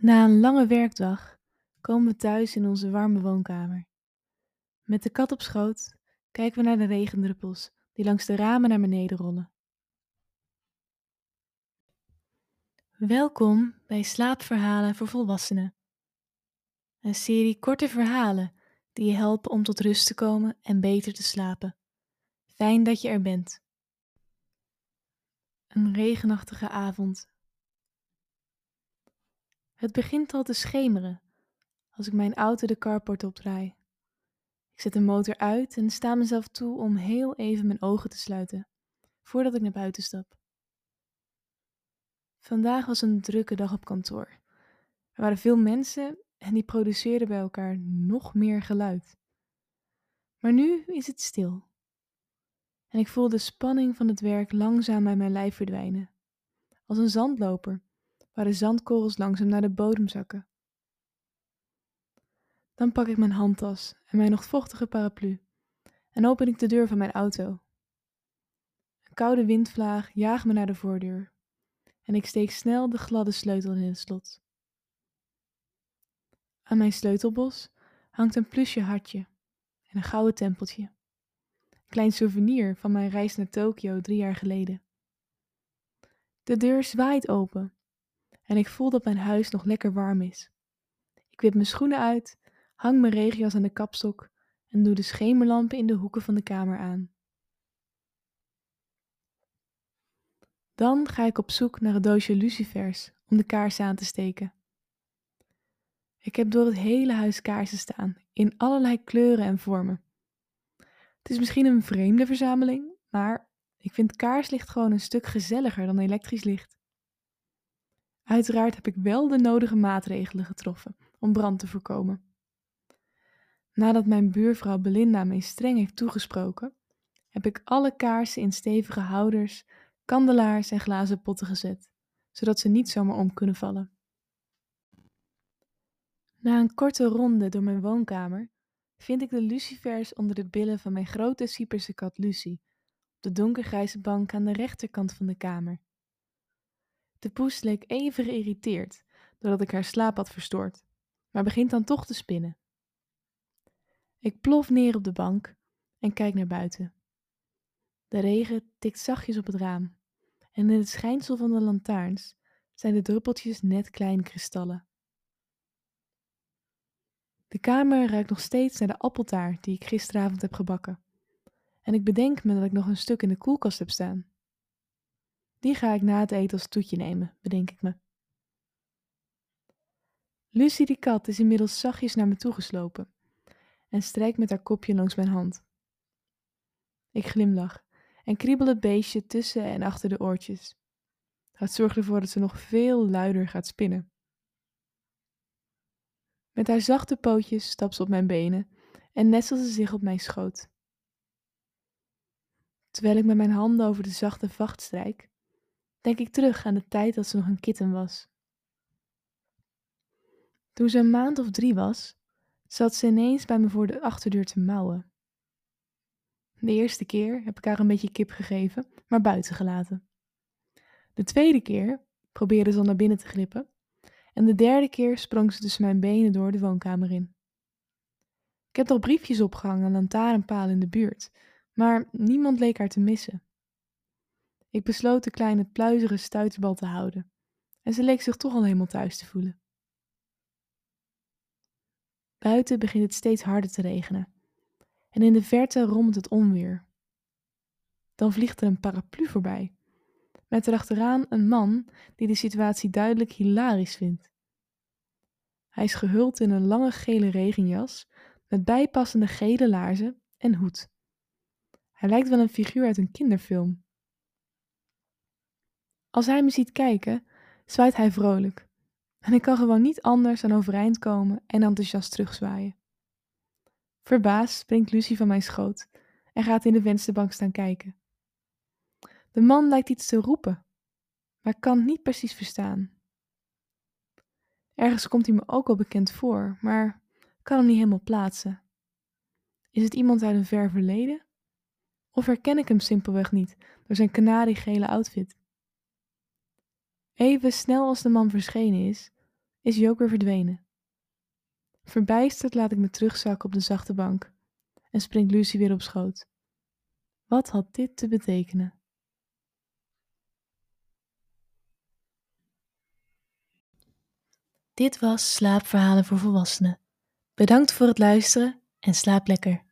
Na een lange werkdag komen we thuis in onze warme woonkamer. Met de kat op schoot kijken we naar de regendruppels die langs de ramen naar beneden rollen. Welkom bij Slaapverhalen voor Volwassenen. Een serie korte verhalen die je helpen om tot rust te komen en beter te slapen. Fijn dat je er bent. Een regenachtige avond. Het begint al te schemeren als ik mijn auto de carport opdraai. Ik zet de motor uit en sta mezelf toe om heel even mijn ogen te sluiten voordat ik naar buiten stap. Vandaag was een drukke dag op kantoor. Er waren veel mensen en die produceerden bij elkaar nog meer geluid. Maar nu is het stil. En ik voel de spanning van het werk langzaam uit mijn lijf verdwijnen, als een zandloper waar de zandkorrels langzaam naar de bodem zakken. Dan pak ik mijn handtas en mijn nog vochtige paraplu en open ik de deur van mijn auto. Een koude windvlaag jaagt me naar de voordeur en ik steek snel de gladde sleutel in het slot. Aan mijn sleutelbos hangt een plusje hartje en een gouden tempeltje. Een klein souvenir van mijn reis naar Tokio drie jaar geleden. De deur zwaait open en ik voel dat mijn huis nog lekker warm is. Ik wip mijn schoenen uit, hang mijn regenjas aan de kapstok en doe de schemerlampen in de hoeken van de kamer aan. Dan ga ik op zoek naar een doosje lucifers om de kaarsen aan te steken. Ik heb door het hele huis kaarsen staan, in allerlei kleuren en vormen. Het is misschien een vreemde verzameling, maar ik vind kaarslicht gewoon een stuk gezelliger dan elektrisch licht. Uiteraard heb ik wel de nodige maatregelen getroffen om brand te voorkomen. Nadat mijn buurvrouw Belinda mij streng heeft toegesproken, heb ik alle kaarsen in stevige houders, kandelaars en glazen potten gezet, zodat ze niet zomaar om kunnen vallen. Na een korte ronde door mijn woonkamer vind ik de lucifers onder de billen van mijn grote Cyperse kat Lucy, op de donkergrijze bank aan de rechterkant van de kamer. De poes leek even geïrriteerd doordat ik haar slaap had verstoord, maar begint dan toch te spinnen. Ik plof neer op de bank en kijk naar buiten. De regen tikt zachtjes op het raam en in het schijnsel van de lantaarns zijn de druppeltjes net kleine kristallen. De kamer ruikt nog steeds naar de appeltaart die ik gisteravond heb gebakken. En ik bedenk me dat ik nog een stuk in de koelkast heb staan. Die ga ik na het eten als toetje nemen, bedenk ik me. Lucie die kat is inmiddels zachtjes naar me toegeslopen en strijkt met haar kopje langs mijn hand. Ik glimlach en kriebel het beestje tussen en achter de oortjes. Het zorgt ervoor dat ze nog veel luider gaat spinnen. Met haar zachte pootjes stapt ze op mijn benen en nestelt ze zich op mijn schoot. Terwijl ik met mijn handen over de zachte vacht strijk, denk ik terug aan de tijd dat ze nog een kitten was. Toen ze een maand of drie was, zat ze ineens bij me voor de achterdeur te mouwen. De eerste keer heb ik haar een beetje kip gegeven, maar buiten gelaten. De tweede keer probeerde ze al naar binnen te glippen. En de derde keer sprong ze tussen mijn benen door de woonkamer in. Ik heb nog briefjes opgehangen aan lantaarnpalen in de buurt, maar niemand leek haar te missen. Ik besloot de kleine pluizige stuiterbal te houden, en ze leek zich toch al helemaal thuis te voelen. Buiten begint het steeds harder te regenen, en in de verte rommelt het onweer. Dan vliegt er een paraplu voorbij, met erachteraan een man die de situatie duidelijk hilarisch vindt. Hij is gehuld in een lange gele regenjas met bijpassende gele laarzen en hoed. Hij lijkt wel een figuur uit een kinderfilm. Als hij me ziet kijken, zwaait hij vrolijk. En ik kan gewoon niet anders dan overeind komen en enthousiast terugzwaaien. Verbaasd springt Lucie van mijn schoot en gaat in de vensterbank staan kijken. De man lijkt iets te roepen, maar kan niet precies verstaan. Ergens komt hij me ook al bekend voor, maar kan hem niet helemaal plaatsen. Is het iemand uit een ver verleden? Of herken ik hem simpelweg niet door zijn kanariegele outfit? Even snel als de man verschenen is, is Jook weer verdwenen. Verbijsterd laat ik me terugzakken op de zachte bank en springt Lucy weer op schoot. Wat had dit te betekenen? Dit was Slaapverhalen voor Volwassenen. Bedankt voor het luisteren en slaap lekker.